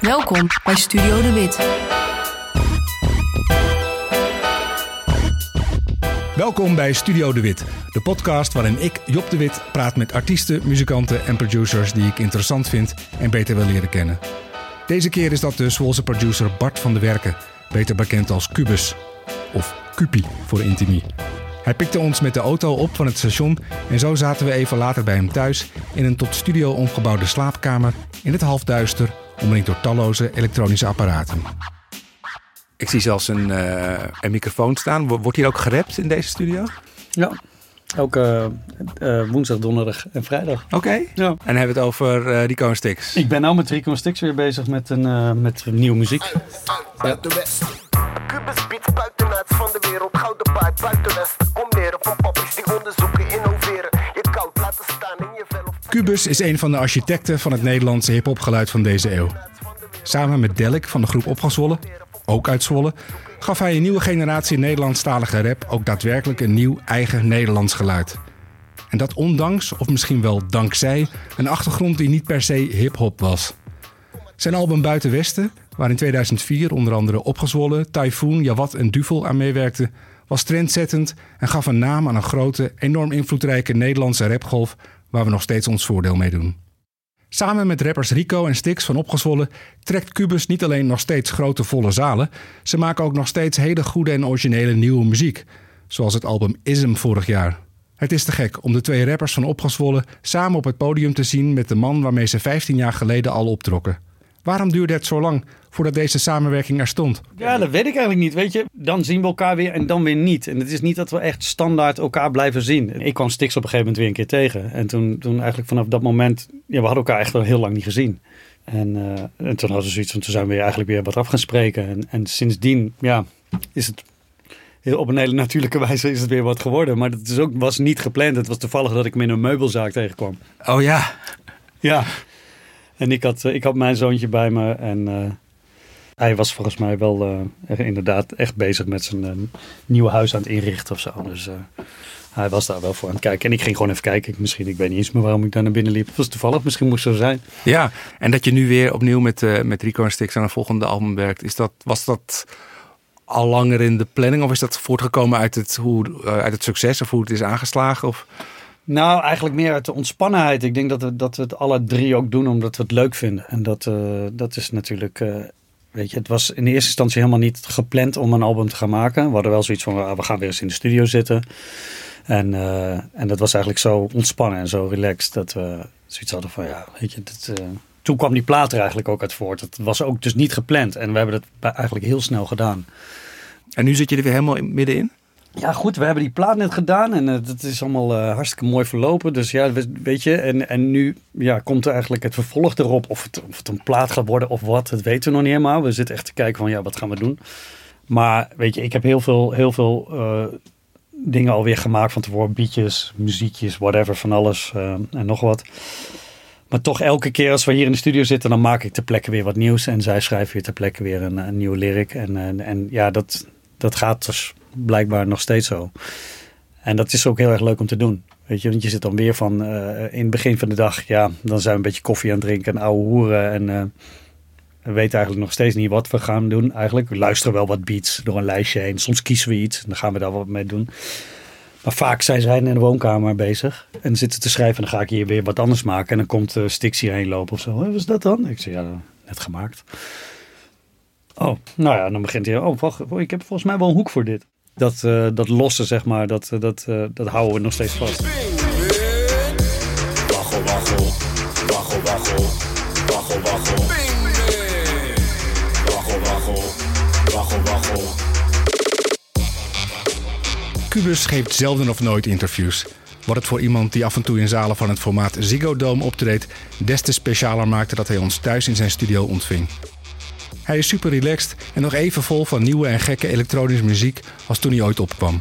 Welkom bij Studio De Wit. Welkom bij Studio De Wit, de podcast waarin ik, Job De Wit, praat met artiesten, muzikanten en producers die ik interessant vind en beter wil leren kennen. Deze keer is dat de Zwolse producer Bart van de Werken, beter bekend als Cubus, of Cupi voor Intimie. Hij pikte ons met de auto op van het station en zo zaten we even later bij hem thuis in een tot studio omgebouwde slaapkamer in het halfduister, omringd door talloze elektronische apparaten. Ik zie zelfs een, eh, een microfoon staan. Wordt hier ook gerept in deze studio? Ja, elke uh, woensdag, donderdag en vrijdag. Oké. Ja. En hebben we het over uh, Rico en Stix. Ik ben nou met Rico en Stix weer bezig met, een, uh, met nieuwe muziek. Buiten West. Cubus Beats buitenuit van de wereld. Gouden paard buiten West. Kom leren van pappies die onderzoeken, innoveren. Je koud laten staan in je. Cubus is een van de architecten van het Nederlandse hip-hopgeluid van deze eeuw. Samen met Delik van de groep Opgezwollen, ook uit Zwolle, gaf hij een nieuwe generatie Nederlandstalige rap ook daadwerkelijk een nieuw eigen Nederlands geluid. En dat ondanks, of misschien wel dankzij, een achtergrond die niet per se hip-hop was. Zijn album Buiten Westen, waar in 2004 onder andere Opgezwollen, Typhoon, Jawat en Duvel aan meewerkten, was trendzettend en gaf een naam aan een grote, enorm invloedrijke Nederlandse rapgolf waar we nog steeds ons voordeel mee doen. Samen met rappers Rico en Stix van Opgezwollen trekt Cubus niet alleen nog steeds grote volle zalen, ze maken ook nog steeds hele goede en originele nieuwe muziek, zoals het album Ism vorig jaar. Het is te gek om de twee rappers van Opgezwollen samen op het podium te zien met de man waarmee ze 15 jaar geleden al optrokken. Waarom duurde het zo lang voordat deze samenwerking er stond? Ja, dat weet ik eigenlijk niet. Weet je, dan zien we elkaar weer en dan weer niet. En het is niet dat we echt standaard elkaar blijven zien. Ik kwam Stix op een gegeven moment weer een keer tegen. En toen, toen eigenlijk vanaf dat moment, ja, we hadden elkaar echt al heel lang niet gezien. En, uh, en toen hadden we zoiets van, toen zijn we eigenlijk weer wat af gaan spreken. En, en sindsdien, ja, is het heel, op een hele natuurlijke wijze is het weer wat geworden. Maar het is ook, was niet gepland. Het was toevallig dat ik hem in een meubelzaak tegenkwam. Oh ja. Ja. En ik had, ik had mijn zoontje bij me en uh, hij was volgens mij wel uh, inderdaad echt bezig met zijn uh, nieuwe huis aan het inrichten of zo. Dus hij was daar wel voor aan het kijken. En ik ging gewoon even kijken. Misschien, ik weet niet eens meer waarom ik daar naar binnen liep. Het was toevallig, misschien moest het zo zijn. Ja, en dat je nu weer opnieuw met, met Rico en Stix aan een volgende album werkt. Is dat, was dat al langer in de planning? Of is dat voortgekomen uit het, hoe, uit het succes of hoe het is aangeslagen? Of... Nou, eigenlijk meer uit de ontspannenheid. Ik denk dat we, dat we het alle drie ook doen omdat we het leuk vinden. En dat, uh, dat is natuurlijk, uh, weet je, het was in de eerste instantie helemaal niet gepland om een album te gaan maken. We hadden wel zoiets van, uh, we gaan weer eens in de studio zitten. En, en dat was eigenlijk zo ontspannen en zo relaxed dat we zoiets hadden van, ja, weet je, toen kwam die plaat er eigenlijk ook uit voort. Het was ook dus niet gepland en we hebben het eigenlijk heel snel gedaan. En nu zit je er weer helemaal middenin? Ja, goed, we hebben die plaat net gedaan en het uh, is allemaal uh, hartstikke mooi verlopen. Dus ja, weet je, en, en nu ja, komt er eigenlijk het vervolg erop. Of het, of het een plaat gaat worden of wat, dat weten we nog niet helemaal. We zitten echt te kijken van, ja, wat gaan we doen? Maar weet je, ik heb heel veel, heel veel uh, dingen alweer gemaakt van tevoren. Beatjes, muziekjes, whatever, van alles en nog wat. Maar toch elke keer als we hier in de studio zitten, dan maak ik ter plekke weer wat nieuws. En zij schrijven weer ter plekke weer een, een nieuwe lyric. En, en, en ja, dat, dat gaat dus blijkbaar nog steeds zo. En dat is ook heel erg leuk om te doen. Weet je, want je zit dan weer van uh, in het begin van de dag, ja, dan zijn we een beetje koffie aan het drinken en ouwe hoeren. En uh, we weten eigenlijk nog steeds niet wat we gaan doen. Eigenlijk, we luisteren wel wat beats door een lijstje heen. Soms kiezen we iets en dan gaan we daar wat mee doen. Maar vaak zijn zij in de woonkamer bezig en zitten te schrijven. En dan ga ik hier weer wat anders maken. En dan komt uh, Stix hierheen lopen of zo. Wat is dat dan? Ik zeg, ja, net gemaakt. Oh, nou ja, dan begint hij. Oh, wacht, ik heb volgens mij wel een hoek voor dit. Dat, uh, dat losse, zeg maar, dat, dat, uh, dat houden we nog steeds vast. Waggel, waggel, waggel, waggel, waggel, waggel. Waggel, waggel, waggel, waggel. Cubus geeft zelden of nooit interviews. Wat het voor iemand die af en toe in zalen van het formaat Ziggo Dome optreedt, des te specialer maakte dat hij ons thuis in zijn studio ontving. Hij is super relaxed en nog even vol van nieuwe en gekke elektronische muziek als toen hij ooit opkwam.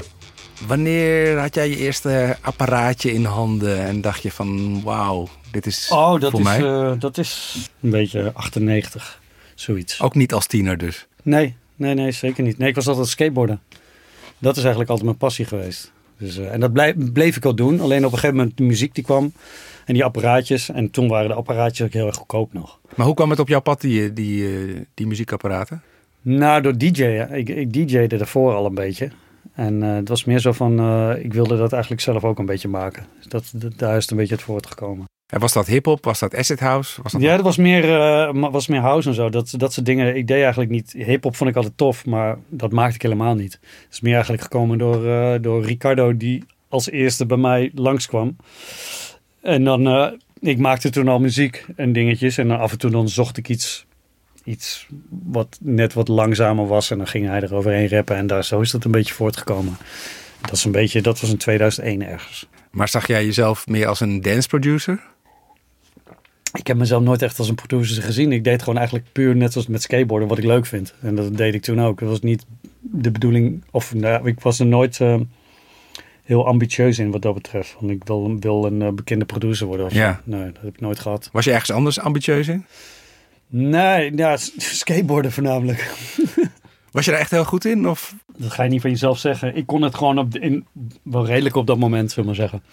Wanneer had jij je eerste apparaatje in handen en dacht je van wauw, dit is oh, dat voor is, mij? Uh, dat is een beetje 98, zoiets. Ook niet als tiener dus? Nee, nee, nee, zeker niet. Nee, ik was altijd skateboarden. Dat is eigenlijk altijd mijn passie geweest. Dus, eh, en dat blijf, bleef ik al doen. Alleen op een gegeven moment de muziek die kwam en die apparaatjes. En toen waren de apparaatjes ook heel erg goedkoop nog. Maar hoe kwam het op jouw pad, die, die, eh, die muziekapparaten? Nou, door DJ'en. Ik, ik DJ'de daarvoor al een beetje. En eh, het was meer zo van, eh, ik wilde dat eigenlijk zelf ook een beetje maken. Dus dat, dat- daar is het een beetje het voortgekomen. En was dat hip-hop? Was dat acid house? Was dat Ja, dat was meer, ma- was meer house en zo. Dat, dat soort dingen. Ik deed eigenlijk niet. Hip-hop vond ik altijd tof, maar dat maakte ik helemaal niet. Het is meer eigenlijk gekomen door, eh, door Ricardo, die als eerste bij mij langskwam. En dan, eh, ik maakte toen al muziek en dingetjes. En dan af en toe dan zocht ik iets, iets wat net wat langzamer was. En dan ging hij eroverheen rappen. En daar, zo is dat een beetje voortgekomen. Dat, is een beetje, dat was in 2001 ergens. Maar zag jij jezelf meer als een dance producer? Ik heb mezelf nooit echt als een producer gezien. Ik deed gewoon eigenlijk puur net zoals met skateboarden wat ik leuk vind. En dat deed ik toen ook. Het was niet de bedoeling, of nou, ik was er nooit eh, heel ambitieus in wat dat betreft. Want ik wil, wil een eh, bekende producer worden of. Ja. Nee, dat heb ik nooit gehad. Was je ergens anders ambitieus in? Nee, ja, skateboarden voornamelijk. Was je daar echt heel goed in? Of? Dat ga je niet van jezelf zeggen. Ik kon het gewoon op de, in, wel redelijk op dat moment, zullen we maar zeggen.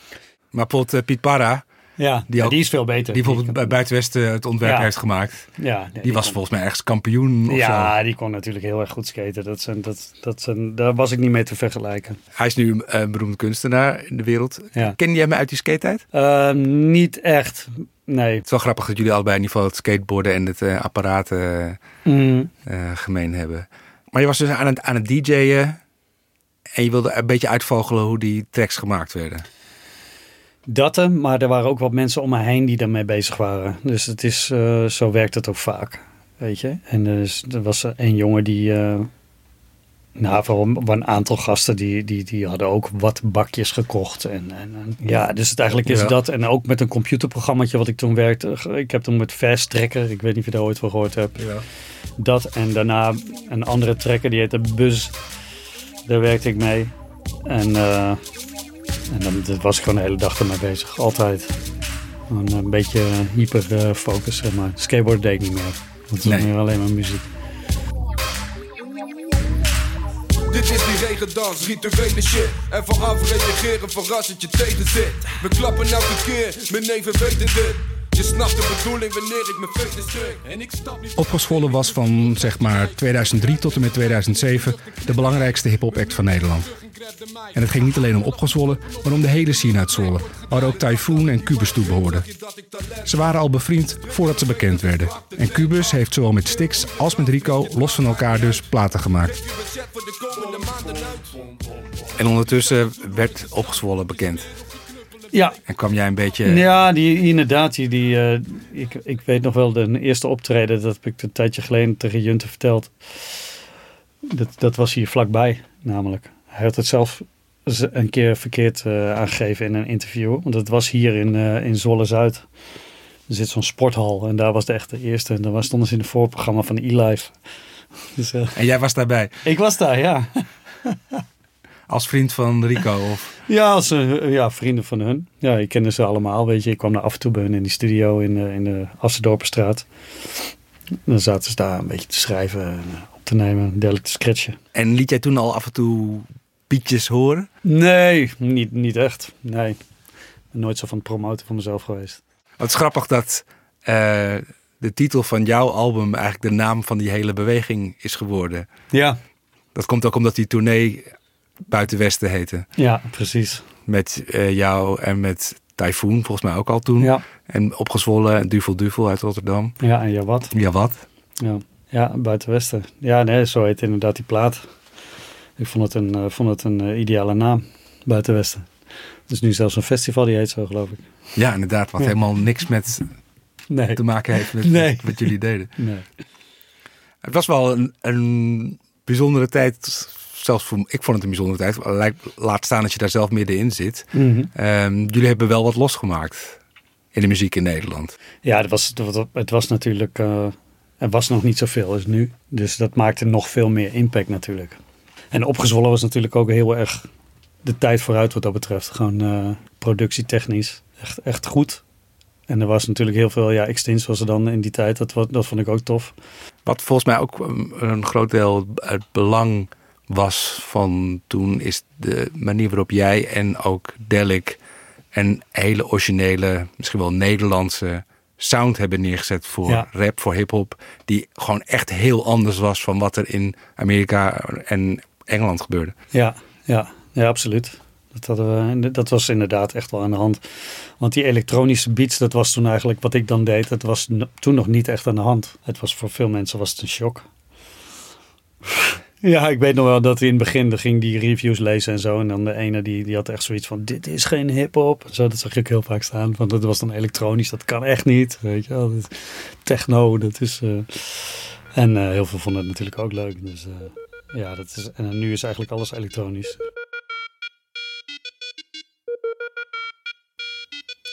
Maar bijvoorbeeld eh, Piet Parra, Ja, Die die, ook- die is veel beter. die bijvoorbeeld bij Buitenwesten het ontwerp Ja. heeft gemaakt. ja, nee, Die was kon- volgens mij ergens kampioen of Ja, zo. die kon natuurlijk heel erg goed skaten. Dat zijn, dat, dat zijn, daar was ik niet mee te vergelijken. Hij is nu een beroemd kunstenaar in de wereld. Ja. Ken jij hem uit die skate-tijd? Eh, niet echt. Nee. Het is wel grappig dat jullie allebei in ieder geval het skateboarden en het eh, apparaat eh, Mm. eh, gemeen hebben. Maar je was dus aan het, aan het DJ'en en je wilde een beetje uitvogelen hoe die tracks gemaakt werden. Dat, eh, maar er waren ook wat mensen om me heen die daarmee bezig waren. Dus het is, eh, zo werkt het ook vaak. Weet je? En dus, er was een jongen die. eh nou, voor een, aantal gasten die, die, die hadden ook wat bakjes gekocht. En, en, en- ja, dus het, eigenlijk is Ja. dat. En ook met een computerprogrammaatje wat ik toen werkte. Ik heb toen met Fast Tracker, ik weet niet of je daar ooit van gehoord hebt. Dat en daarna een andere trekker, die heette Buzz. Daar werkte ik mee. En, eh, en dan dat was ik gewoon de hele dag ermee bezig. Altijd. Een, een beetje hyper eh, focus, zeg maar. Skateboard deed ik niet meer. Want het was Nee. meer alleen maar muziek. Dit is die regendans, rituele shit. En vooraf reageren verrassend je tegenzit. We klappen elke keer, mijn neven weten dit. Je snapt de bedoeling wanneer ik mijn druk. En ik stap niet Opgescholden was van zeg maar 2003 tot en met 2007 de belangrijkste hip-hop act van Nederland. En het ging niet alleen om Opgezwollen, maar om de hele scene uit Zwolle, waar ook Typhoon en Cubus toe behoorden. Ze waren al bevriend voordat ze bekend werden. En Cubus heeft zowel met Stix als met Rico los van elkaar dus platen gemaakt. En ondertussen werd Opgezwollen bekend. Ja, En kwam jij een beetje... ja die, inderdaad. Die, die, eh, ik, ik weet nog wel de eerste optreden. Dat heb ik een tijdje geleden tegen Junte verteld. Dat, dat was hier vlakbij, namelijk. Hij had het zelf een keer verkeerd eh, aangegeven in een interview. Want het was hier in, eh, in Zwolle-Zuid. Er zit zo'n sporthal en daar was de echte eerste. En daar stonden ze in het voorprogramma van E-Life. Dus, En jij was daarbij ik was daar, ja. Als vriend van Rico of... Ja, als eh, ja, vrienden van hun. Ja, ik kende ze allemaal, weet je. Ik kwam daar af en toe bij hun in die studio in, de- in de Assendorpenstraat. Dan zaten ze daar een beetje te schrijven en eh, op te nemen, dergelijk te scratchen. En liet jij toen al af en toe pietjes horen? Nee, niet, niet echt. Nee. Ik ben nooit zo van het promoten van mezelf geweest. Het is grappig dat eh, de titel van jouw album eigenlijk de naam van die hele beweging is geworden. Ja, Dat komt ook omdat die tournee Buiten Westen heette. ja, precies. Met eh, jou en met Typhoon, volgens mij ook al toen. Ja, En opgezwollen en Duvel Duvel uit Rotterdam. ja en ja, wat? Ja, wat? Ja, ja buiten Westen. Ja, nee, zo heet inderdaad die plaat. Ik vond het een, eh, vond het een eh, ideale naam, Buiten Westen. Er is nu zelfs een festival die heet zo, geloof ik. Ja, inderdaad. Wat Ja. helemaal niks met Nee, te maken heeft met Nee. wat jullie deden. nee. Het was wel een, een bijzondere tijd. Zelfs voor, ik vond het een bijzondere tijd. Lijkt- Laat staan dat je daar zelf middenin zit. Ehm, jullie hebben wel wat losgemaakt in de muziek in Nederland. Ja, het was, het was- natuurlijk. eh, er was nog niet zoveel als nu. Dus dat maakte nog veel meer impact natuurlijk. En opgezwollen was natuurlijk ook heel erg de tijd vooruit wat dat betreft. Gewoon eh, productietechnisch. Echt, echt goed. En er was natuurlijk heel veel. Ja, Extins was er dan in die tijd. Dat, dat vond ik ook tof. Wat volgens mij ook um, een groot deel het belang was van toen is de manier waarop jij en ook Delik een hele originele, misschien wel Nederlandse sound hebben neergezet voor Ja. rap, voor hip-hop. Die gewoon echt heel anders was van wat er in Amerika en Engeland gebeurde. Ja, ja, ja, absoluut. Dat, hadden we, dat was inderdaad echt wel aan de hand. Want die elektronische beats, dat was toen eigenlijk wat ik dan deed. Dat was toen nog niet echt aan de hand. Het was voor veel mensen was het een shock. Ja, ik weet nog wel dat in het begin ging die reviews lezen en zo. En dan de ene die, die had echt zoiets van: Dit is geen hip-hop. Zo, dat zag ik heel vaak staan. Want dat was dan elektronisch, dat kan echt niet. Weet je wel, techno, dat is. eh, En eh, heel veel vonden het natuurlijk ook leuk. Dus eh, ja, dat is. En nu is eigenlijk alles elektronisch.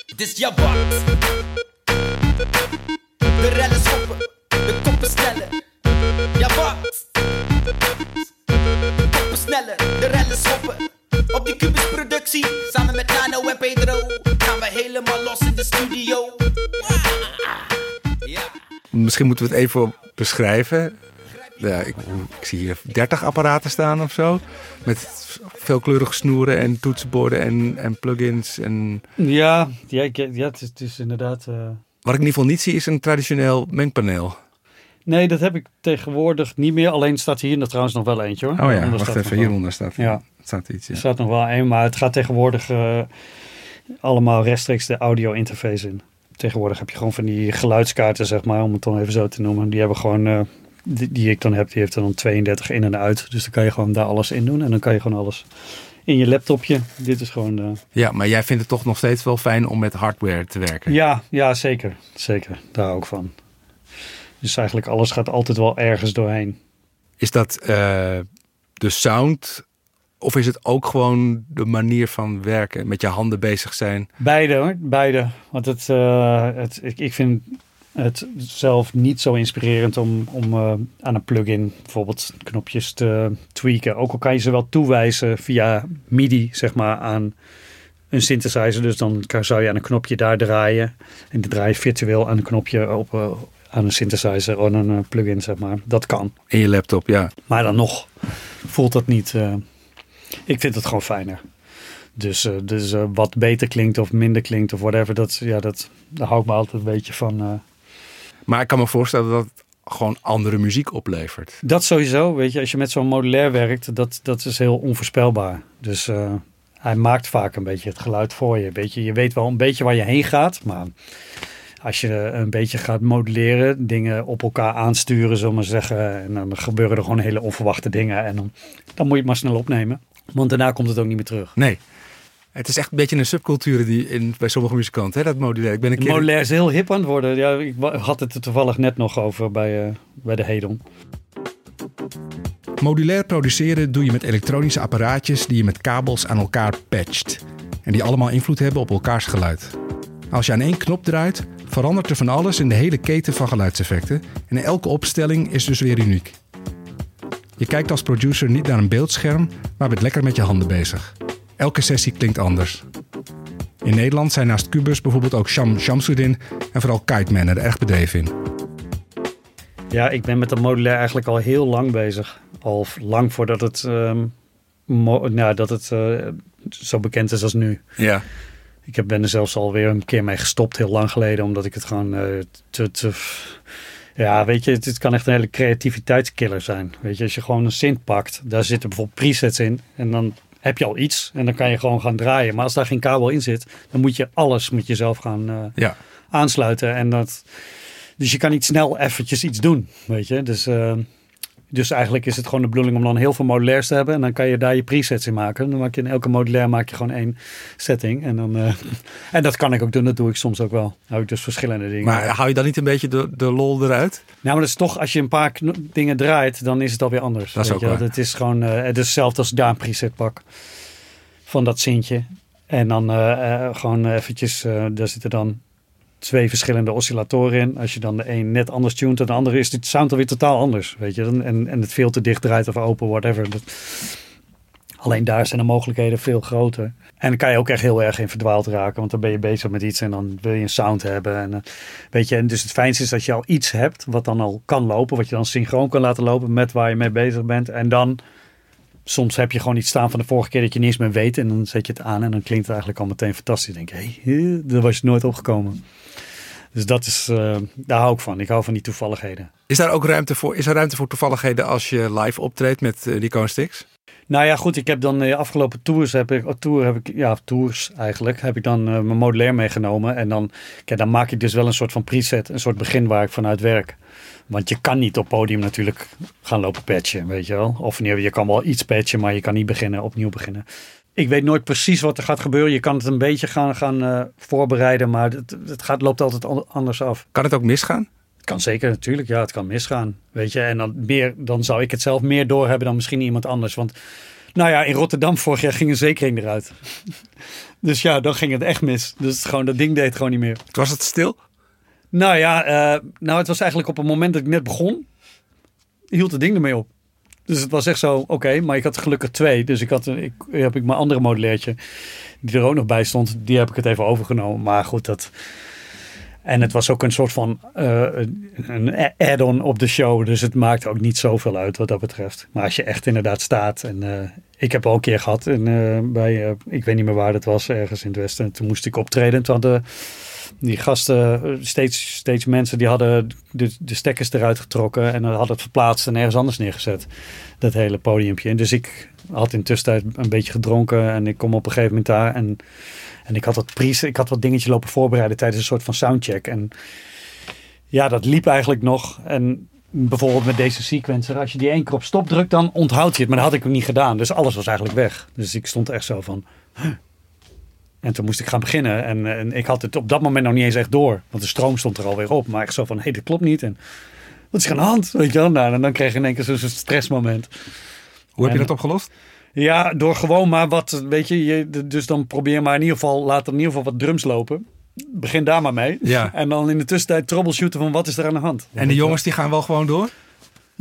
Dit is. De de koppen sneller. Jabba. De koppen sneller, de rellen schoppen. Op die Cubus productie, samen met Nano en Pedro, gaan we helemaal los in de studio. Ja. Misschien moeten we het even beschrijven. Ja, ik, ik zie hier 30 apparaten staan of zo. Met veelkleurige snoeren en toetsenborden en, en plugins. En Ja, ja, ja het, is, het is inderdaad. eh, wat ik in ieder geval niet zie is een traditioneel mengpaneel. Nee, dat heb ik tegenwoordig niet meer. Alleen staat hier nog trouwens nog wel eentje hoor. Oh ja, Daaronder wacht even. Hieronder staat, Ja. staat iets. Ja. Er staat nog wel één, maar het gaat tegenwoordig eh, allemaal rechtstreeks de audio interface in. Tegenwoordig heb je gewoon van die geluidskaarten, zeg maar, om het dan even zo te noemen. Die hebben gewoon, eh, die, die ik dan heb, die heeft dan 32 in en uit. Dus dan kan je gewoon daar alles in doen en dan kan je gewoon alles in je laptopje. Dit is gewoon, eh, ja, maar jij vindt het toch nog steeds wel fijn om met hardware te werken? ja, ja, zeker. Zeker, daar ik van. Dus eigenlijk alles gaat altijd wel ergens doorheen. Is dat eh, de sound of is het ook gewoon de manier van werken? Met je handen bezig zijn? Beide hoor, beide. Want het, eh, het, ik, ik vind het zelf niet zo inspirerend om, om eh, aan een plugin bijvoorbeeld knopjes te tweaken. Ook al kan je ze wel toewijzen via MIDI, zeg maar, aan een synthesizer. Dus dan kan, zou je aan een knopje daar draaien. En dan draai je virtueel aan een knopje op, aan een synthesizer of een eh, plugin, zeg maar. Dat kan. In je laptop, ja. Maar dan nog voelt dat niet. eh, ik vind het gewoon fijner. Dus, eh, dus wat beter klinkt of minder klinkt of whatever, dat, ja, dat, daar hou ik me altijd een beetje van. Maar ik kan me voorstellen dat het gewoon andere muziek oplevert. Dat sowieso, weet je, als je met zo'n modulair werkt, dat, dat is heel onvoorspelbaar. Dus hij maakt vaak een beetje het geluid voor je. Weet je. Je weet wel een beetje waar je heen gaat, maar als je een beetje gaat moduleren, dingen op elkaar aansturen, zullen maar zeggen, en dan gebeuren er gewoon hele onverwachte dingen en dan, dan moet je het maar snel opnemen. Want daarna komt het ook niet meer terug. Nee. Het is echt een beetje een subcultuur die in, bij sommige muzikanten, hè, dat modulair. Ik ben een keer... Modulair is heel hip aan het worden. Ja, ik had het er toevallig net nog over bij, eh, bij de Hedon. Modulair produceren doe je met elektronische apparaatjes die je met kabels aan elkaar patcht. En die allemaal invloed hebben op elkaars geluid. Als je aan één knop draait, verandert er van alles in de hele keten van geluidseffecten. En elke opstelling is dus weer uniek. Je kijkt als producer niet naar een beeldscherm, maar bent lekker met je handen bezig. Elke sessie klinkt anders. In Nederland zijn naast Cubus bijvoorbeeld ook Sham Shamsuddin en vooral Kiteman er erg bedreven in. Ja, ik ben met dat modulair eigenlijk al heel lang bezig. Al lang voordat het, ehm, nou, dat het eh, zo bekend is als nu. Ja. Ik heb, ben er zelfs alweer een keer mee gestopt, heel lang geleden, omdat ik het gewoon eh, te, te. Ja, weet je, het, het kan echt een hele creativiteitskiller zijn. Weet je, als je gewoon een synth pakt, daar zitten bijvoorbeeld presets in. En dan heb je al iets en dan kan je gewoon gaan draaien. Maar als daar geen kabel in zit, dan moet je alles met jezelf gaan eh, Ja. aansluiten. En dat, dus je kan niet snel eventjes iets doen, weet je. Dus, eh, dus eigenlijk is het gewoon de bedoeling om dan heel veel modulairs te hebben. En dan kan je daar je presets in maken. Dan maak je in elke modulair maak je gewoon één setting. En, dan, eh, en dat kan ik ook doen, dat doe ik soms ook wel. Hou ik dus verschillende dingen. Maar hou je dan niet een beetje de, de lol eruit? Nou, maar dat is toch, als je een paar dingen draait, dan is het alweer anders. Dat is weet ook je wel. waar. Het is gewoon, eh, het is hetzelfde als daar een preset pak van dat zintje. En dan eh, gewoon eventjes, daar zitten dan twee verschillende oscillatoren in. Als je dan de een net anders tunt en de andere is dit sound alweer totaal anders. Weet je, Dan- en, en het veel te dicht draait of open, whatever. Alleen daar zijn de mogelijkheden veel groter. En dan kan je ook echt heel erg in verdwaald raken, want dan ben je bezig met iets en dan wil je een sound hebben. En, eh, weet je, en dus het fijnste is dat je al iets hebt wat dan al kan lopen, wat je dan synchroon kan laten lopen met waar je mee bezig bent. En dan soms heb je gewoon iets staan van de vorige keer dat je niet eens meer weet. En dan zet je het aan en dan klinkt het eigenlijk al meteen fantastisch. Dan denk je, hé, daar was je nooit opgekomen. Dus dat is, eh, daar hou ik van. Ik hou van die toevalligheden. Is daar ook ruimte voor? Is er ruimte voor toevalligheden als je live optreedt met uh, Rico en Stix? Nou ja, goed. Ik heb dan de afgelopen tours heb ik, tour heb ik, ja, tours eigenlijk, heb ik dan uh, mijn modulair meegenomen. En dan, kijk, dan maak ik dus wel een soort van preset, een soort begin waar ik vanuit werk. Want je kan niet op podium natuurlijk gaan lopen patchen, weet je wel. Of je kan wel iets patchen, maar je kan niet beginnen, opnieuw beginnen. Ik weet nooit precies wat er gaat gebeuren. Je kan het een beetje gaan, gaan uh, voorbereiden, maar het, het gaat, loopt altijd anders af. Kan het ook misgaan? Het kan zeker, natuurlijk. Ja, het kan misgaan. Weet je, en dan, meer, dan zou ik het zelf meer doorhebben dan misschien iemand anders. Want, nou ja, in Rotterdam vorig jaar ging een zekering eruit. dus ja, dan ging het echt mis. Dus gewoon, dat ding deed gewoon niet meer. Was het stil? Nou ja, uh, nou, het was eigenlijk op het moment dat ik net begon, hield het ding ermee op. Dus het was echt zo, oké, okay, maar ik had gelukkig twee. Dus ik had, ik, heb ik mijn andere modulairtje, die er ook nog bij stond, die heb ik het even overgenomen. Maar goed, dat... En het was ook een soort van uh, een add-on op de show. Dus het maakt ook niet zoveel uit wat dat betreft. Maar als je echt inderdaad staat. En uh, ik heb al een keer gehad en, uh, bij, ik weet niet meer waar dat was, ergens in het westen. Toen moest ik optreden. Toen hadden die gasten, steeds, steeds mensen, die hadden de, de stekkers eruit getrokken en hadden het verplaatst en ergens anders neergezet. Dat hele podiumpje. En dus ik had intussen een beetje gedronken en ik kom op een gegeven moment daar en, en ik had wat pries, ik had wat dingetje lopen voorbereiden tijdens een soort van soundcheck. En ja, dat liep eigenlijk nog. En bijvoorbeeld met deze sequencer, als je die één keer op stop drukt, dan onthoudt je het. Maar dat had ik ook niet gedaan. Dus alles was eigenlijk weg. Dus ik stond echt zo van. En toen moest ik gaan beginnen. En, en, ik had het op dat moment nog niet eens echt door. Want de stroom stond er alweer op. Maar ik zo van, hé, hey, dit klopt niet. En wat is er aan de hand? Weet je wel? Nou, en dan kreeg je in één keer zo'n stressmoment. Hoe heb je dat opgelost? Ja, door gewoon maar wat, weet je, je, dus dan probeer maar in ieder geval, laat er in ieder geval wat drums lopen. Begin daar maar mee. Ja. En dan in de tussentijd troubleshooten van wat is er aan de hand. En de jongens die gaan wel gewoon door?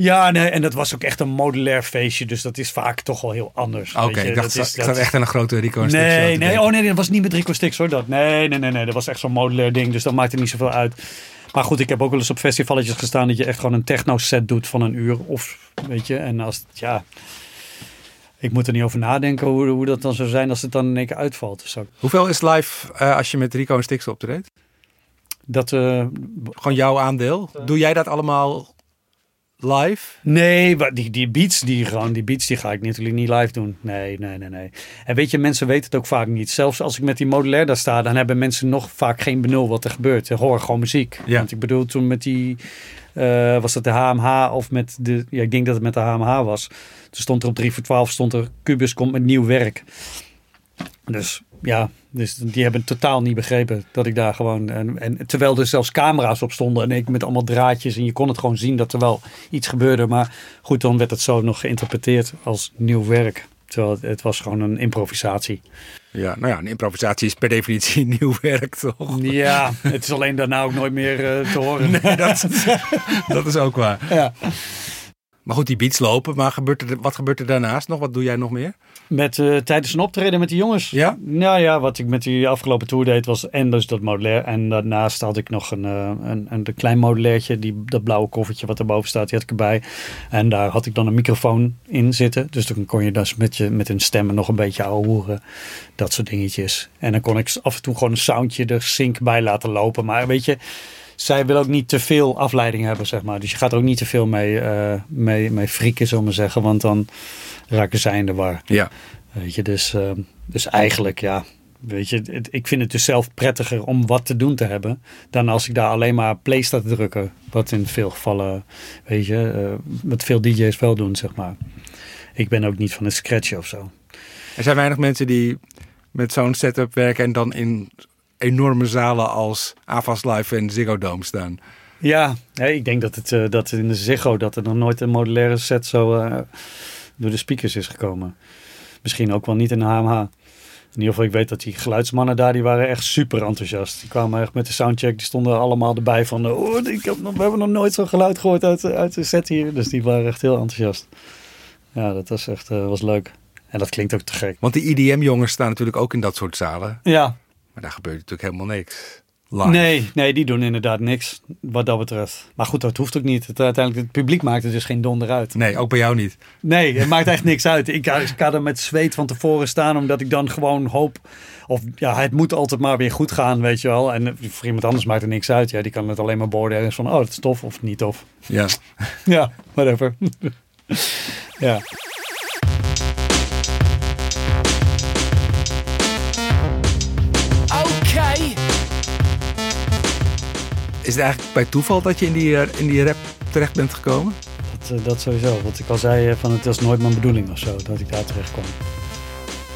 Ja, nee, en dat was ook echt een modulair feestje, dus dat is vaak toch wel heel anders. Oké, okay, ik dacht, dat is, ik zat echt aan een grote Rico Stix. Nee, nee, oh nee, dat was niet met Rico Stix hoor, dat. Nee, nee, nee, nee, dat was echt zo'n modulair ding, dus dat maakte niet zoveel uit. Maar goed, ik heb ook wel eens op festivalletjes gestaan dat je echt gewoon een techno set doet van een uur of, weet je, en als, ja... Ik moet er niet over nadenken hoe, hoe dat dan zou zijn als het dan in één keer uitvalt. Zo. Hoeveel is live uh, als je met Rico en Stix optreedt? Dat, uh, Gewoon jouw aandeel. Doe jij dat allemaal live? Nee, die, die beats, die, gewoon, die beats die ga ik natuurlijk niet live doen. Nee, nee, nee, nee. En weet je, mensen weten het ook vaak niet. Zelfs als ik met die modulair daar sta, dan hebben mensen nog vaak geen benul wat er gebeurt. Ze horen gewoon muziek. Ja. Want ik bedoel, toen met die, uh, was dat de HMH of met de, ja, ik denk dat het met de HMH was. Toen stond er op 3 voor 12, stond er, Cubus komt met nieuw werk. Dus ja, dus die hebben totaal niet begrepen dat ik daar gewoon. En, en terwijl er zelfs camera's op stonden en ik met allemaal draadjes en je kon het gewoon zien dat er wel iets gebeurde. Maar goed, dan werd het zo nog geïnterpreteerd als nieuw werk. Terwijl het, het was gewoon een improvisatie. Ja, nou ja, een improvisatie is per definitie nieuw werk, toch? Ja, het is alleen daarna ook nooit meer uh, te horen. Nee, dat, dat is ook waar. Ja. Maar goed, die beats lopen. Maar gebeurt er, wat gebeurt er daarnaast nog? Wat doe jij nog meer? Met, uh, tijdens een optreden met die jongens? Ja? Nou ja, wat ik met die afgelopen tour deed was en dus dat modulair. En daarnaast had ik nog een, uh, een, een, klein modulairtje, die, dat blauwe koffertje wat erboven staat, die had ik erbij. En daar had ik dan een microfoon in zitten. Dus dan kon je dus met, je, met een stemmen nog een beetje horen. Dat soort dingetjes. En dan kon ik af en toe gewoon een soundje er sync bij laten lopen. Maar weet je zij wil ook niet te veel afleiding hebben, zeg maar. Dus je gaat er ook niet te veel mee, uh, mee, mee frieken, zullen we zeggen. Want dan raken zij in de war. Ja. Weet je, dus, uh, dus eigenlijk, ja... Weet je, het, ik vind het dus zelf prettiger om wat te doen te hebben... dan als ik daar alleen maar play sta te drukken. Wat in veel gevallen, weet je, uh, wat veel DJ's wel doen, zeg maar. Ik ben ook niet van een scratch of zo. Er zijn weinig mensen die met zo'n setup werken... en dan in enorme zalen als Avas Live en Ziggo Dome staan. Ja, nee, ik denk dat het uh, dat in de Ziggo dat er nog nooit een modulaire set zo uh, door de speakers is gekomen. Misschien ook wel niet in de HMH. In ieder geval, ik weet dat die geluidsmannen daar, die waren echt super enthousiast. Die kwamen echt met de soundcheck, die stonden allemaal erbij van... Oh, ik heb nog, we hebben nog nooit zo'n geluid gehoord uit, uit de set hier. Dus die waren echt heel enthousiast. Ja, dat was echt uh, was leuk. En dat klinkt ook te gek. Want die IDM-jongens staan natuurlijk ook in dat soort zalen. Ja, maar daar gebeurt natuurlijk helemaal niks. live. Nee, nee, die doen inderdaad niks wat dat betreft. Maar goed, dat hoeft ook niet. Het, uiteindelijk, het publiek maakt er dus geen donder uit. Nee, ook bij jou niet. Nee, het maakt echt niks uit. Ik, ik ga er met zweet van tevoren staan, omdat ik dan gewoon hoop. Of ja, het moet altijd maar weer goed gaan, weet je wel. En voor iemand anders maakt er niks uit. Ja, die kan het alleen maar beoordelen van, oh, dat is tof of niet tof. Ja. Ja, whatever. ja. Is het eigenlijk bij toeval dat je in die, eh, in die rap terecht bent gekomen? Dat, eh, dat sowieso. Wat ik al zei, eh, van het was nooit mijn bedoeling of zo, dat ik daar terecht kwam.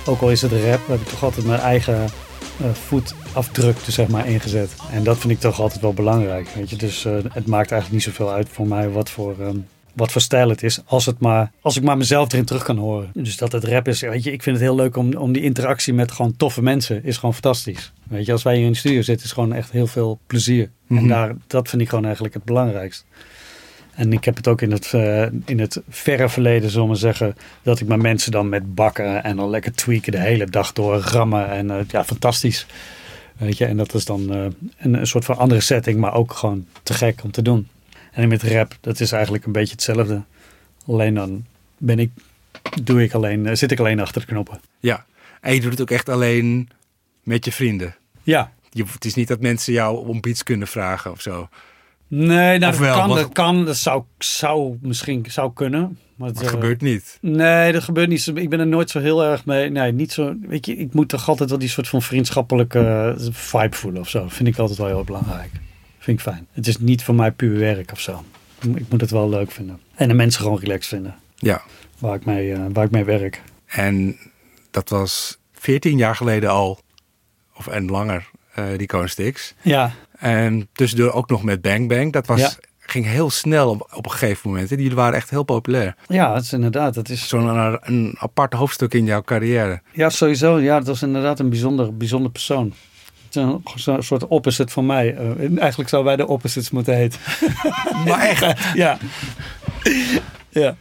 Ook al is het rap, heb ik toch altijd mijn eigen voetafdruk er zeg maar ingezet. En dat vind ik toch altijd wel belangrijk, weet je. Dus het maakt eigenlijk niet zoveel uit voor mij wat voor, ehm, wat voor stijl het is. Als, het maar, als ik maar mezelf erin terug kan horen. Dus dat het rap is, weet je. Ik vind het heel leuk om, om die interactie met gewoon toffe mensen, is gewoon fantastisch. Weet je, als wij hier in de studio zitten, is gewoon echt heel veel plezier. En Mhm. daar, dat vind ik gewoon eigenlijk het belangrijkst. En ik heb het ook in het, eh, in het verre verleden, zullen we zeggen, dat ik mijn mensen dan met bakken en dan lekker tweaken de hele dag door rammen. En eh, ja, fantastisch. Weet je, en dat is dan eh, een, een soort van andere setting, maar ook gewoon te gek om te doen. En met rap, dat is eigenlijk een beetje hetzelfde. Alleen dan ben ik, doe ik alleen, eh, zit ik alleen achter de knoppen. Ja. En je doet het ook echt alleen met je vrienden. Ja. Je, het is niet dat mensen jou om iets kunnen vragen of zo. Nee, nou, dat, kan, wat- dat kan, dat zou, zou misschien zou kunnen. Maar het, Maar het eh, gebeurt niet. Nee, dat gebeurt niet. Ik ben er nooit zo heel erg mee. Nee, niet zo. Weet je, ik moet toch altijd wel die soort van vriendschappelijke eh, vibe voelen of zo. Vind ik altijd wel heel belangrijk. Vind ik fijn. Het is niet voor mij puur werk of zo. Ik moet het wel leuk vinden. En de mensen gewoon relaxed vinden. Ja. Waar ik mee, eh, waar ik mee werk. En dat was 14 jaar geleden al. Of en langer, eh die Sticks. Ja, En tussendoor ook nog met Bang Bang. Dat was, Ja. ging heel snel op, op een gegeven moment. hè. Die waren echt heel populair. ja, dat is inderdaad. Dat is, Zo'n een, een apart hoofdstuk in jouw carrière. ja, sowieso. Ja, dat was inderdaad een bijzonder, bijzonder persoon. Een, zo'n soort opposite van mij. Eh, eigenlijk zouden wij de opposites moeten heten. Maar echt. ja. ja.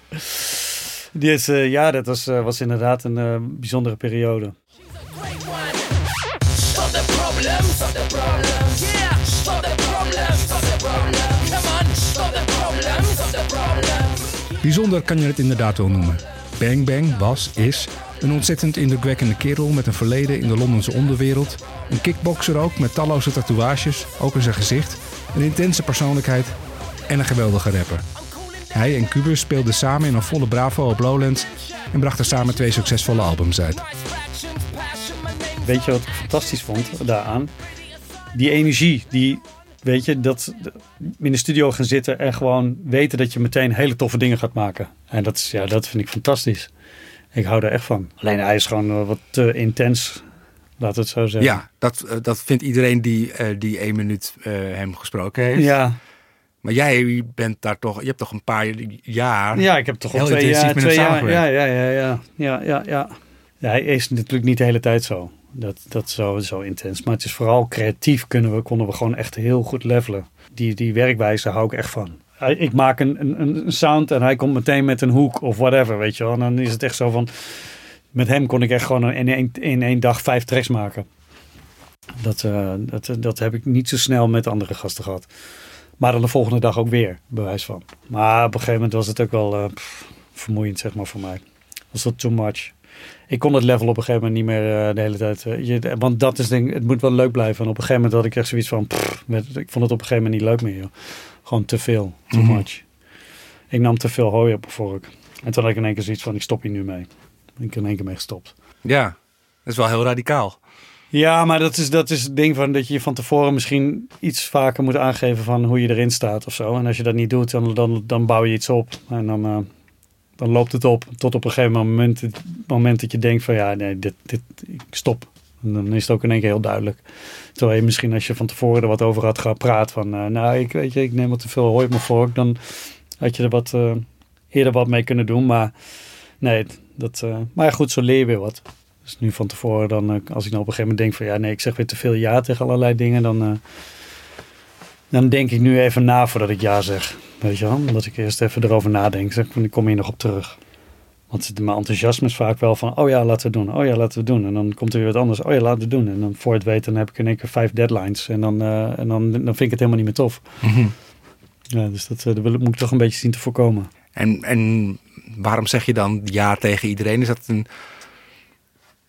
Die is, eh, ja, dat was, eh, was inderdaad een eh, bijzondere periode. Bijzonder kan je het inderdaad wel noemen. Bang Bang was, is een ontzettend indrukwekkende kerel met een verleden in de Londense onderwereld. Een kickboxer ook met talloze tatoeages, ook in zijn gezicht. Een intense persoonlijkheid en een geweldige rapper. Hij en Cubus speelden samen in een volle Bravo op Lowlands en brachten samen twee succesvolle albums uit. Weet je wat ik fantastisch vond daaraan? Die energie, die, weet je, dat in de studio gaan zitten en gewoon weten dat je meteen hele toffe dingen gaat maken. En dat, is, ja, dat vind ik fantastisch. Ik hou daar echt van. Alleen hij is gewoon eh, wat te intens, laat het zo zeggen. Ja, dat, eh, dat vindt iedereen die, eh, die één minuut hem gesproken heeft. Ja, Maar jij bent daar toch, je hebt toch een paar jaar. ja ik heb toch al twee jaar, twee jaar, ja, ja, ja, ja, ja, ja. Ja, hij is natuurlijk niet de hele tijd zo. Dat, dat is zo, zo intens. Maar het is vooral creatief kunnen we, konden we gewoon echt heel goed levelen. Die, die werkwijze hou ik echt van. Ik maak een, een, een sound en hij komt meteen met een hoek of whatever, weet je wel. En dan is het echt zo van... Met hem kon ik echt gewoon in één, in dag vijf tracks maken. Dat, eh, dat, dat heb ik niet zo snel met andere gasten gehad. Maar dan de volgende dag ook weer, bewijs van. Maar op een gegeven moment was het ook wel eh, vermoeiend, zeg maar, voor mij. Was dat too much. Ik kon het level op een gegeven moment niet meer eh, de hele tijd. je, want dat is denk het moet wel leuk blijven. En op een gegeven moment had ik echt zoiets van, met, ik vond het op een gegeven moment niet leuk meer. Joh. Gewoon te veel, too Mhm. much. Ik nam te veel hooi op mijn vork. En toen had ik in één keer zoiets van, ik stop hier nu mee. Ik ben in één keer mee gestopt. Ja, dat is wel heel radicaal. Ja, maar dat is, dat is het ding van dat je van tevoren misschien iets vaker moet aangeven van hoe je erin staat of zo. En als je dat niet doet, dan, dan, dan bouw je iets op. En dan, eh, dan loopt het op tot op een gegeven moment, het moment dat je denkt van ja, nee, dit, dit, ik stop. Dan is het ook in één keer heel duidelijk. Terwijl je misschien als je van tevoren er wat over had gepraat van, eh, nou, ik weet je, ik neem wat te veel hooi op mijn vork, dan had je er wat eh, eerder wat mee kunnen doen. Maar nee, dat, eh, maar goed, zo leer je weer wat. Dus nu van tevoren, dan, als ik nou op een gegeven moment denk van ja, nee, ik zeg weer te veel ja tegen allerlei dingen, dan, dan denk ik nu even na voordat ik ja zeg. Weet je wel? Omdat ik eerst even erover nadenk. Zeg, ik kom hier nog op terug. Want mijn enthousiasme is vaak wel van, oh ja, laten we doen. Oh ja, laten we doen. En dan komt er weer wat anders. Oh ja, laten we doen. En dan voor het weten dan heb ik in één keer vijf deadlines. En dan, eh, en dan, dan vind ik het helemaal niet meer tof. Ja, dus dat, eh, dat wil- moet ik toch een beetje zien te voorkomen. En, en waarom zeg je dan ja tegen iedereen? Is dat een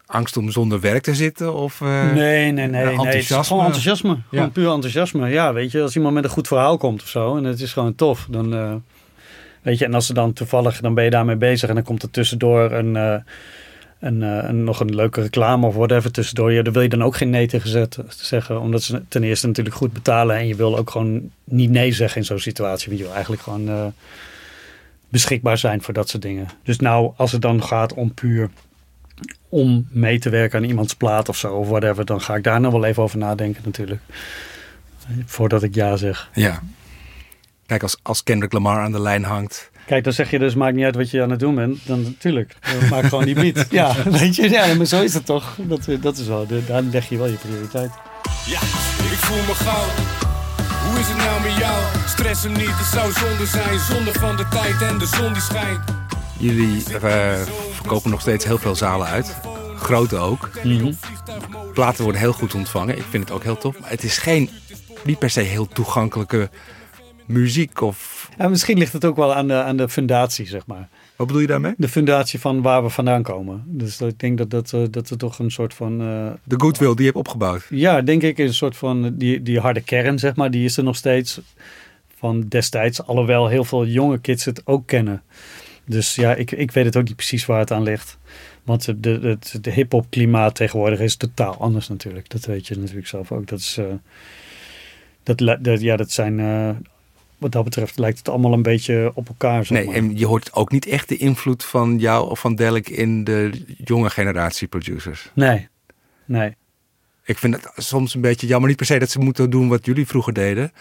angst om zonder werk te zitten? Of, eh, nee, nee, nee. nee. Het is enthousiasme? gewoon enthousiasme. Ja. Gewoon puur enthousiasme. Ja, weet je, als iemand met een goed verhaal komt of zo. En het is gewoon tof. Dan, weet je, en als ze dan toevallig, dan ben je daarmee bezig. En dan komt er tussendoor een, eh, eh, een, nog een leuke reclame of whatever tussendoor. Ja, daar wil je dan ook geen nee tegen zetten, zeggen. Omdat ze ten eerste natuurlijk goed betalen. En je wil ook gewoon niet nee zeggen in zo'n situatie. Want je wil eigenlijk gewoon eh, beschikbaar zijn voor dat soort dingen. Dus nou, als het dan gaat om puur om mee te werken aan iemands plaat of zo, of whatever, dan ga ik daar nog wel even over nadenken natuurlijk. Voordat ik ja zeg. Ja. Kijk, als, als Kendrick Lamar aan de lijn hangt. Kijk, dan zeg je dus, maakt niet uit wat je aan het doen bent. Dan natuurlijk, maak gewoon die beat. Ja, weet je, ja, maar zo is het toch. Dat, dat is wel, daar leg je wel je prioriteit. Ja, ik voel me goud. Hoe is het nou met jou? Stress hem niet, het zou zonde zijn. Zonde van de tijd en de zon die schijnt. Jullie eh, verkopen nog steeds heel veel zalen uit. Grote ook. Platen worden heel goed ontvangen. Ik vind het ook heel tof. Maar het is geen, niet per se heel toegankelijke muziek. Of, En misschien ligt het ook wel aan de, aan de fundatie, zeg maar. wat bedoel je daarmee? De fundatie van waar we vandaan komen. Dus ik denk dat, dat, eh, dat er toch een soort van... eh, De goodwill die je hebt opgebouwd. Ja, denk ik een soort van die, die harde kern, zeg maar, die is er nog steeds van destijds. Alhoewel heel veel jonge kids het ook kennen. Dus ja, ik, ik weet het ook niet precies waar het aan ligt. Want de, de, het- de hip-hop klimaat tegenwoordig is totaal anders natuurlijk. Dat weet je natuurlijk zelf ook. Dat is. eh, dat, dat, ja, dat zijn. eh, wat dat betreft lijkt het allemaal een beetje op elkaar. Zeg Nee, maar. en je hoort ook niet echt de invloed van jou of van Delk in de jonge generatie producers. nee, nee. Ik vind het soms een beetje jammer. Niet per se dat ze moeten doen wat jullie vroeger deden.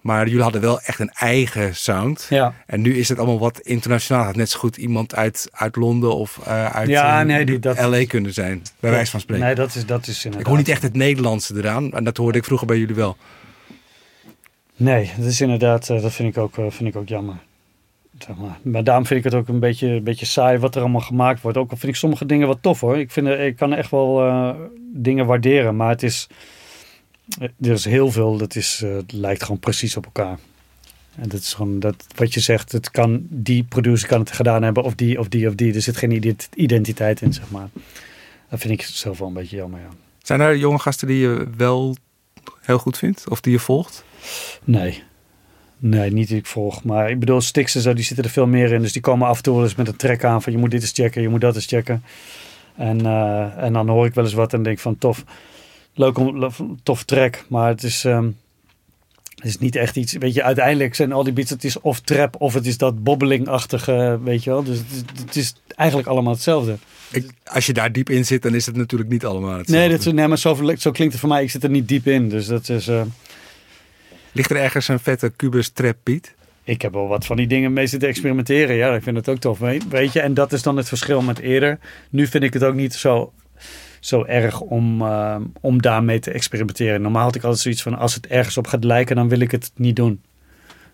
Maar jullie hadden wel echt een eigen sound. Ja. En nu is het allemaal wat internationaal. Het net zo goed iemand uit, uit Londen of eh, uit Ja, eh, nee, die- dat- LA kunnen zijn. Bij wijze van spreken. Nee, dat is, dat is inderdaad. ik hoor niet echt het Nederlandse eraan. En dat hoorde ik vroeger bij jullie wel. Nee, dat is inderdaad, eh, dat vind ik ook, eh, vind ik ook jammer. Zeg maar. maar daarom vind ik het ook een beetje, een beetje saai wat er allemaal gemaakt wordt. Ook al vind ik sommige dingen wat tof hoor. Ik, vind, er- ik kan echt wel eh, dingen waarderen, maar het is, er is heel veel, dat is, het lijkt gewoon precies op elkaar. En dat is gewoon, dat, wat je zegt, het kan, die producer kan het gedaan hebben, of die, of die, of die. Er zit geen ident- identiteit in, zeg maar. Dat vind ik zelf wel een beetje jammer, ja. Zijn er jonge gasten die je wel heel goed vindt? Of die je volgt? Nee. Nee, niet die ik volg. Maar ik bedoel, Stix en zo, die zitten er veel meer in. Dus die komen af en toe wel eens met een track aan van je moet dit eens checken, je moet dat eens checken. En, eh, en dan hoor ik wel eens wat en denk van tof, leuk om, tof track. Maar het is, ehm, is niet echt iets, weet je, uiteindelijk zijn al die beats, het is of trap of het is dat bobbelingachtige, weet je wel. Dus het is eigenlijk allemaal hetzelfde. Ik, als je daar diep in zit, dan is het natuurlijk niet allemaal hetzelfde. Nee, dat, is- nee maar zo, zo klinkt het voor mij. Ik zit er niet diep in. Dus dat is... eh, Ligt er ergens een vette Cubus trap beat? Ik heb wel wat van die dingen mee zitten experimenteren. Ja, ik vind het ook tof. weet- je, en dat is dan het verschil met eerder. Nu vind ik het ook niet zo, zo erg om, eh, om daarmee te experimenteren. Normaal had ik altijd zoiets van: als het ergens op gaat lijken, dan wil ik het niet doen.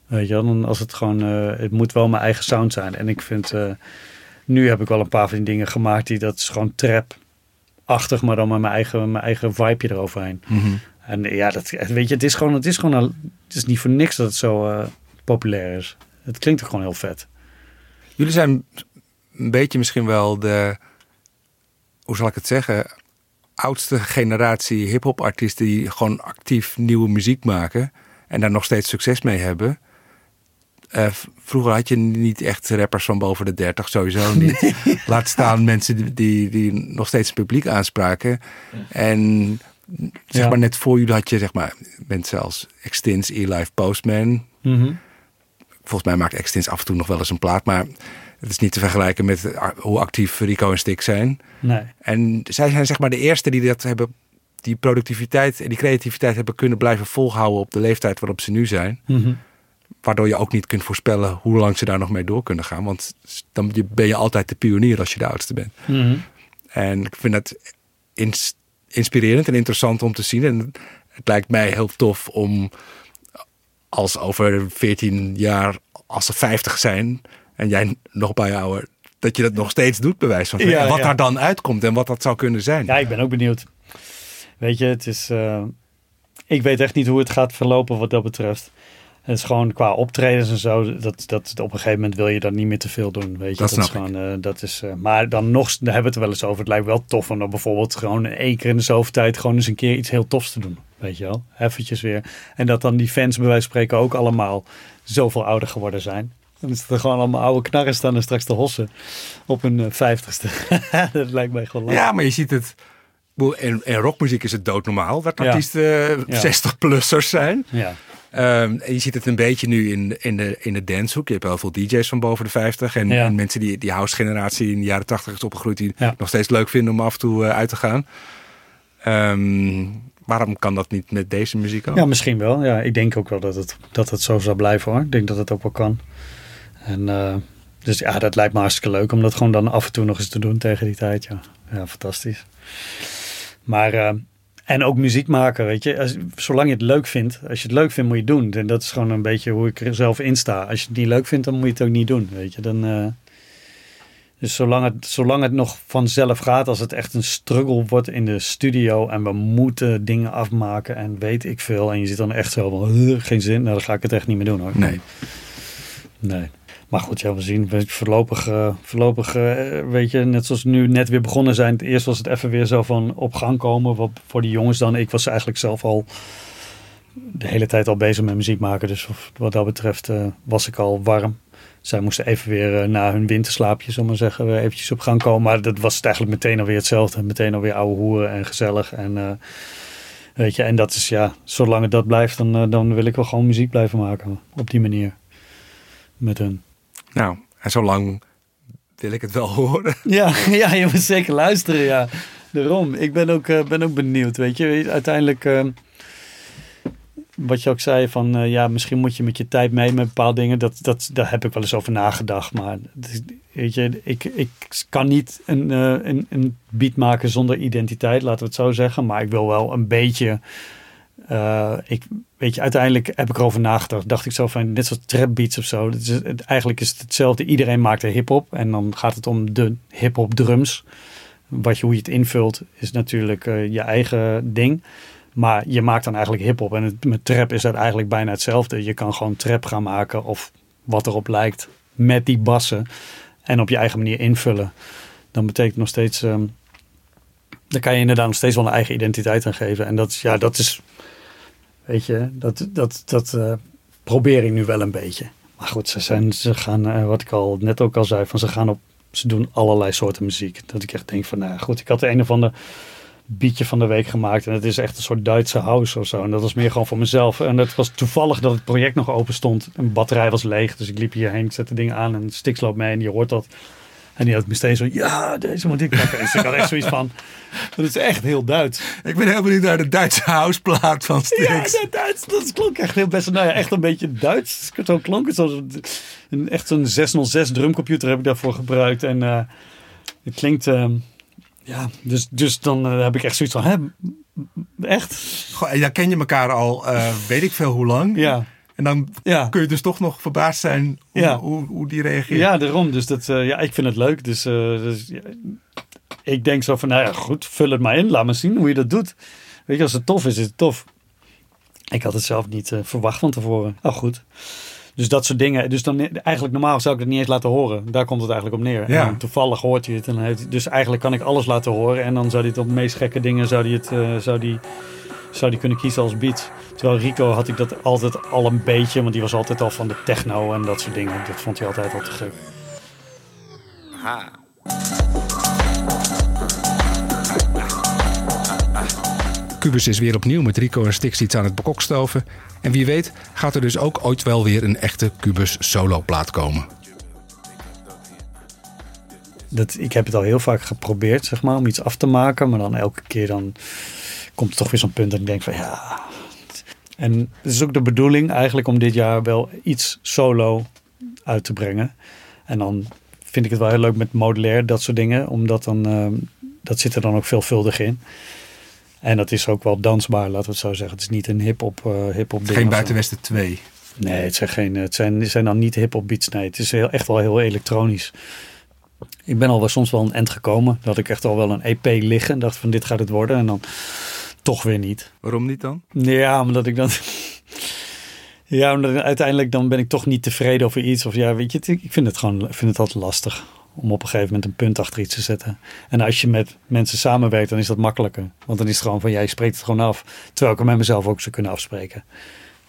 Weet je, dan als het gewoon, eh, het moet wel mijn eigen sound zijn. En ik vind, nu heb ik wel een paar van die dingen gemaakt die dat is gewoon trap-achtig, maar dan met mijn eigen, mijn eigen vibeje eroverheen. En ja, dat, weet je, het is gewoon, het is gewoon, een- het is niet voor niks dat het zo eh, populair is. Het klinkt ook gewoon heel vet. Jullie zijn een beetje misschien wel de, hoe zal ik het zeggen, oudste generatie hip-hop artiesten die gewoon actief nieuwe muziek maken en daar nog steeds succes mee hebben. Eh, vroeger had je niet echt rappers van boven de 30, sowieso niet. Laat staan mensen die, die, die nog steeds publiek aanspraken. En zeg Ja. maar net voor jullie had je zeg maar mensen als Extins, E-Life, Postman. Volgens mij maakt Extins af en toe nog wel eens een plaat, maar het is niet te vergelijken met eh, hoe actief Rico en Stick zijn. Nee. En zij zijn zeg maar de eerste die dat hebben, die productiviteit en die creativiteit hebben kunnen blijven volhouden op de leeftijd waarop ze nu zijn. Waardoor je ook niet kunt voorspellen hoe lang ze daar nog mee door kunnen gaan. Want dan ben je altijd de pionier als je de oudste bent. En ik vind het ins- inspirerend en interessant om te zien. En het lijkt mij heel tof om als over 14 jaar, als ze 50 zijn en jij nog een paar jaar ouder, dat je dat nog steeds doet, bewijs van. Ja, en wat ja. daar dan uitkomt en wat dat zou kunnen zijn. Ja, ik ben ook benieuwd. Weet je, het is. eh, ik weet echt niet hoe het gaat verlopen wat dat betreft. Het is gewoon qua optredens en zo. Dat, dat, op een gegeven moment wil je dat niet meer te veel doen. Weet je, Dat is gewoon. eh, dat is, eh, maar dan nog, daar hebben we het er wel eens over. Het lijkt wel tof om dan bijvoorbeeld gewoon één keer in de zoveel tijd gewoon eens een keer iets heel tofs te doen. Weet je wel? Eventjes weer. En dat dan die fans bij wijze van spreken ook allemaal zoveel ouder geworden zijn. Dan is het er gewoon allemaal oude knarren staan en straks te hossen op hun eh, vijftigste. dat lijkt mij gewoon leuk. Ja, maar je ziet het. In, in rockmuziek is het doodnormaal dat artiesten Ja. 60-plussers zijn. Ja. Ehm, en je ziet het een beetje nu in, in, de, in de dancehoek. Je hebt heel veel DJ's van boven de 50. En, Ja. en mensen die die house-generatie in de jaren 80 is opgegroeid. die Ja. nog steeds leuk vinden om af en toe eh, uit te gaan. Ehm, waarom kan dat niet met deze muziek ook? Ja, misschien wel. Ja, ik denk ook wel dat het, dat het zo zou blijven hoor. Ik denk dat het ook wel kan. En, eh, dus ja, dat lijkt me hartstikke leuk om dat gewoon dan af en toe nog eens te doen tegen die tijd. Ja, ja fantastisch. Maar, eh, en ook muziek maken, weet je. Als, zolang je het leuk vindt. Als je het leuk vindt, moet je het doen. En dat is gewoon een beetje hoe ik er zelf in sta. Als je het niet leuk vindt, dan moet je het ook niet doen, weet je. Dan... eh, dus zolang het, zolang het nog vanzelf gaat, als het echt een struggle wordt in de studio en we moeten dingen afmaken en weet ik veel. En je zit dan echt zo van, "Huh, geen zin, nou dan ga ik het echt niet meer doen hoor. Nee. Nee. Maar goed, ja, we zien. Voorlopig, eh, voorlopig eh, weet je, net zoals nu net weer begonnen zijn. Het eerst was het even weer zo van op gang komen. Wat voor die jongens dan. Ik was eigenlijk zelf al de hele tijd al bezig met muziek maken. Dus wat dat betreft eh, was ik al warm. Zij moesten even weer na hun winterslaapje, we maar zeggen, eventjes op gang komen. Maar dat was het eigenlijk meteen alweer hetzelfde. Meteen alweer ouwe hoeren en gezellig. En, weet je, en dat is ja, zolang het dat blijft, dan, dan wil ik wel gewoon muziek blijven maken. Op die manier. Met hun. Nou, en zolang wil ik het wel horen. Ja, ja, je moet zeker luisteren, ja. Daarom. Ik ben ook, eh, ben ook benieuwd, weet je. Uiteindelijk, eh, wat je ook zei, van eh, ja, misschien moet je met je tijd mee met bepaalde dingen. Dat, dat, daar heb ik wel eens over nagedacht. Maar weet je, ik, ik kan niet een, een, een beat maken zonder identiteit, laten we het zo zeggen. Maar ik wil wel een beetje... eh, ik, weet je, uiteindelijk heb ik erover nagedacht. Dacht ik zo van, net zoals trap beats of zo. Is, eigenlijk is het hetzelfde. Iedereen maakt er hip-hop. En dan gaat het om de hip-hop drums. Wat je, hoe je het invult, is natuurlijk eh, je eigen ding. Maar je maakt dan eigenlijk hip-hop. En met trap is dat eigenlijk bijna hetzelfde. Je kan gewoon trap gaan maken of wat erop lijkt. Met die bassen. En op je eigen manier invullen. Dan betekent nog steeds. ehm dan kan je inderdaad nog steeds wel een eigen identiteit aan geven. En dat ja, dat is. Weet je, dat, dat, dat eh, probeer ik nu wel een beetje. Maar goed, ze, zijn, ze gaan, eh, wat ik al net ook al zei, van ze gaan op. Ze doen allerlei soorten muziek. Dat ik echt denk van, nou goed, ik had een of ander beatje van de week gemaakt. En het is echt een soort Duitse house of zo. En dat was meer gewoon voor mezelf. En het was toevallig dat het project nog open stond. Een batterij was leeg. Dus ik liep hierheen, ik zette dingen aan en Stix loopt mee en je hoort dat. En die had meteen zo, ja, deze moet ik pakken. Dus ik had echt zoiets van, dat is echt heel Duits. Ik ben heel benieuwd naar de Duitse houseplaat van Ja, Stix. dat, Duits, dat klonk echt heel best, nou ja, echt een beetje Duits. Zo klonk het. Zoals een, echt zo'n 606 drumcomputer heb ik daarvoor gebruikt. En eh, het klinkt, ehm, ja, dus, dus dan eh, heb ik echt zoiets van, hè, echt? Goh, en dan ken je elkaar al, eh, weet ik veel hoe lang. Ja, En dan ja. kun je dus toch nog verbaasd zijn hoe, Ja. hoe, hoe die reageert. Ja, daarom. Dus dat, eh, ja, ik vind het leuk. Dus, eh, dus ja, ik denk zo van, nou ja, goed, vul het maar in. Laat me zien hoe je dat doet. Weet je, als het tof is, is het tof. Ik had het zelf niet eh, verwacht van tevoren. Oh, goed. Dus dat soort dingen. Dus dan eigenlijk normaal zou ik het niet eens laten horen. Daar komt het eigenlijk op neer. Ja. En toevallig hoort hij het. En heeft dus eigenlijk kan ik alles laten horen. En dan zou hij het op de meest gekke dingen zou hij het, zou die, zou die kunnen kiezen als beat. Terwijl Rico had ik dat altijd al een beetje. Want die was altijd al van de techno en dat soort dingen. Dat vond hij altijd al te gek. Cubus is weer opnieuw met Rico en Stix iets aan het bekokstoven. En wie weet gaat er dus ook ooit wel weer een echte Cubus soloplaat komen. Dat, ik heb het al heel vaak geprobeerd, zeg maar, om iets af te maken. Maar dan elke keer dan komt er toch weer zo'n punt dat ik denk van ja. En het is ook de bedoeling eigenlijk om dit jaar wel iets solo uit te brengen. En dan vind ik het wel heel leuk met modulair, dat soort dingen. Omdat dan, ehm, dat zit er dan ook veelvuldig in. En dat is ook wel dansbaar, laten we het zo zeggen. Het is niet een hip-hop eh hip-hop ding. Geen. Buitenwesten 2. Nee, het zijn, geen, het zijn, het zijn dan niet hip-hop beats. Nee, het is heel, echt wel heel elektronisch. Ik ben al wel soms wel een end gekomen. Dat ik echt al wel een EP liggen. Dacht van dit gaat het worden. En dan toch weer niet. Waarom niet dan? Ja, omdat ik dan... Ja, omdat uiteindelijk dan ben ik toch niet tevreden over iets. Of ja, weet je, ik vind het gewoon ik vind het altijd lastig om op een gegeven moment een punt achter iets te zetten. En als je met mensen samenwerkt, dan is dat makkelijker. Want dan is het gewoon van, jij spreekt het gewoon af. Terwijl ik het met mezelf ook zou kunnen afspreken.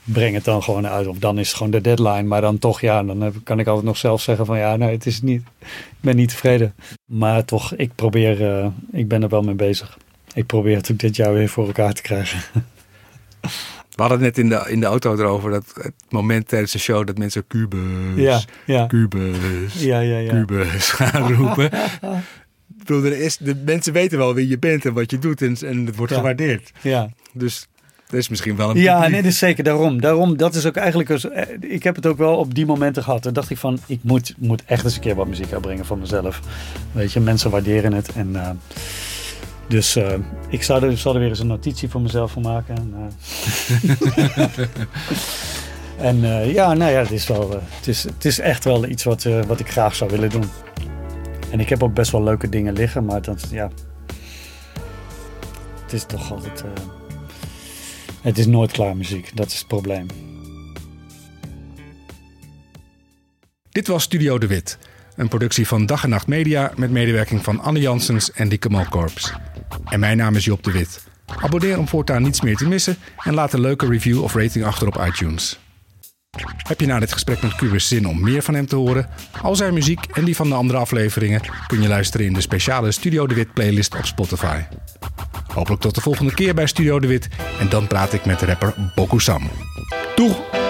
Breng het dan gewoon uit. Of dan is het gewoon de deadline. Maar dan toch, ja, dan heb- kan ik altijd nog zelf zeggen van, ja, nee, het is niet. Ik ben niet tevreden. Maar toch, ik probeer, eh, ik ben er wel mee bezig. Ik probeer het ook dit jaar weer voor elkaar te krijgen. We hadden het net in de, in de auto erover, dat het moment tijdens de show dat mensen Cubus, Ja, ja. Kubus, Ja, ja, ja. Gaan roepen. Ik bedoel, er is, de mensen weten wel wie je bent en wat je doet en, en het wordt Ja. gewaardeerd. Ja, Dus er is misschien wel een ja publiek. nee, dat is zeker daarom. Daarom, dat is ook eigenlijk, als- eh, ik heb het ook wel op die momenten gehad. Dan dacht ik van, ik moet, moet echt eens een keer wat muziek uitbrengen van mezelf. Weet je, mensen waarderen het. En, eh, dus eh, ik zou er, zal er weer eens een notitie voor mezelf van maken. En, eh, en eh, ja, nou ja, het is, wel, het, is, het is echt wel iets wat, eh, wat ik graag zou willen doen. En ik heb ook best wel leuke dingen liggen, maar dat, ja, het is toch altijd... eh, het is nooit klaar muziek, dat is het probleem. Dit was Studio De Wit, een productie van Dag en Nacht Media met medewerking van Anne Janssens en Dieke Malkorps. En mijn naam is Job De Wit. Abonneer om voortaan niets meer te missen en laat een leuke review of rating achter op iTunes. Heb je na dit gesprek met Cubus zin om meer van hem te horen? Al zijn muziek en die van de andere afleveringen kun je luisteren in de speciale Studio De Wit playlist op Spotify. Hopelijk tot de volgende keer bij Studio De Wit en dan praat ik met rapper Bokusam. Doeg!